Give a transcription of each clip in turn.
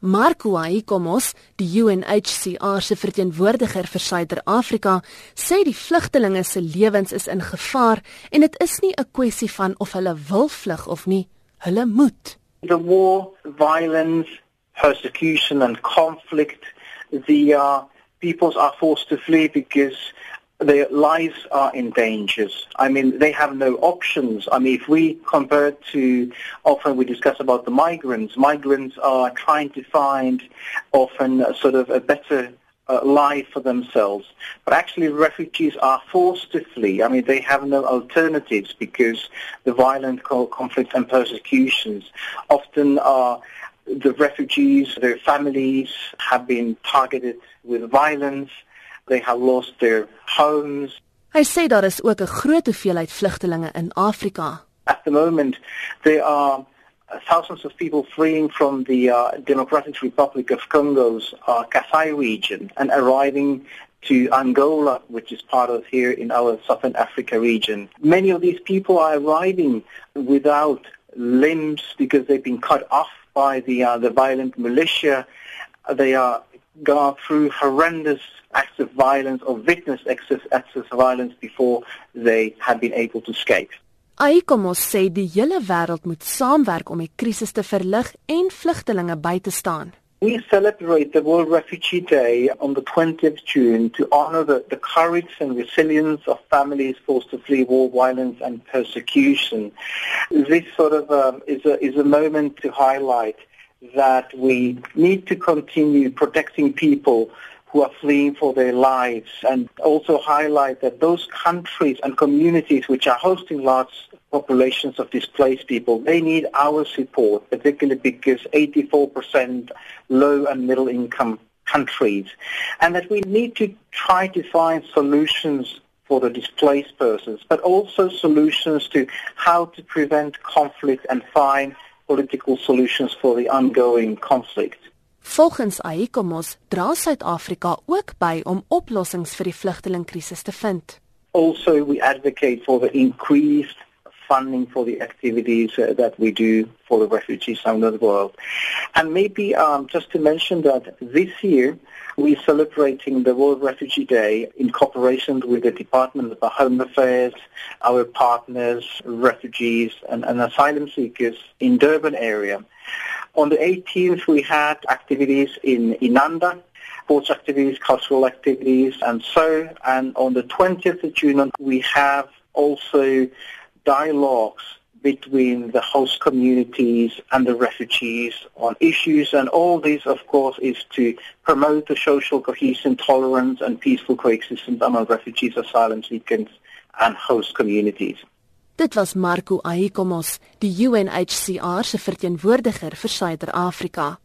Marco Aikomos, die UNHCR se verteenwoordiger vir Suider-Afrika, sê die vlugtelinge se lewens is in gevaar en dit is nie 'n kwessie van of hulle wil vlug of nie, hulle moet. The war, violence, persecution and conflict, the uh, peoples are forced to flee because their lives are in danger. I mean, they have no options. I mean, if we compare to often we discuss about the migrants, migrants are trying to find often sort of a better uh, life for themselves. But actually refugees are forced to flee. I mean, they have no alternatives because the violent conflicts and persecutions often are the refugees, their families have been targeted with violence they have lost their homes. Hy sê daar is ook 'n groot hoeveelheid vlugtelinge in Afrika. At the moment there are thousands of people fleeing from the uh, Democratic Republic of Congo's uh, Kasai region and arriving to Angola, which is part of here in our Southern Africa region. Many of these people are arriving without limbs because they've been cut off by the uh, the violent militia. They are gone through horrendous acts of violence or witnessed acts of, violence before they had been able to escape. Aikomos sê die hele wêreld moet saamwerk om die krisis te verlig en vlugtelinge by te staan. We celebrate the World Refugee Day on the 20th June to honor the, the courage and resilience of families forced to flee war, violence and persecution. This sort of um, is, a, is a moment to highlight that we need to continue protecting people who are fleeing for their lives and also highlight that those countries and communities which are hosting large populations of displaced people, they need our support, particularly because 84% low and middle income countries, and that we need to try to find solutions for the displaced persons, but also solutions to how to prevent conflict and find political solutions for the ongoing conflict. Volgens Aikomos dra Suid-Afrika ook by om oplossings vir die vlugtelingkrisis te vind. Also we advocate for the increased funding for the activities uh, that we do for the refugees around the world. And maybe um, just to mention that this year we're celebrating the World Refugee Day in cooperation with the Department of Home Affairs, our partners, refugees and, and asylum seekers in Durban area. On the 18th, we had activities in Inanda, sports activities, cultural activities, and so. And on the 20th of June, we have also dialogues between the host communities and the refugees on issues and all this of course is to promote the social cohesion, tolerance and peaceful coexistence among refugees, asylum seekers and host communities. Dit was Marco Aikomos, die UNHCR se verteenwoordiger vir Suider-Afrika.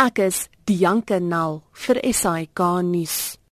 Ek is Dianke Nal vir SAK nuus.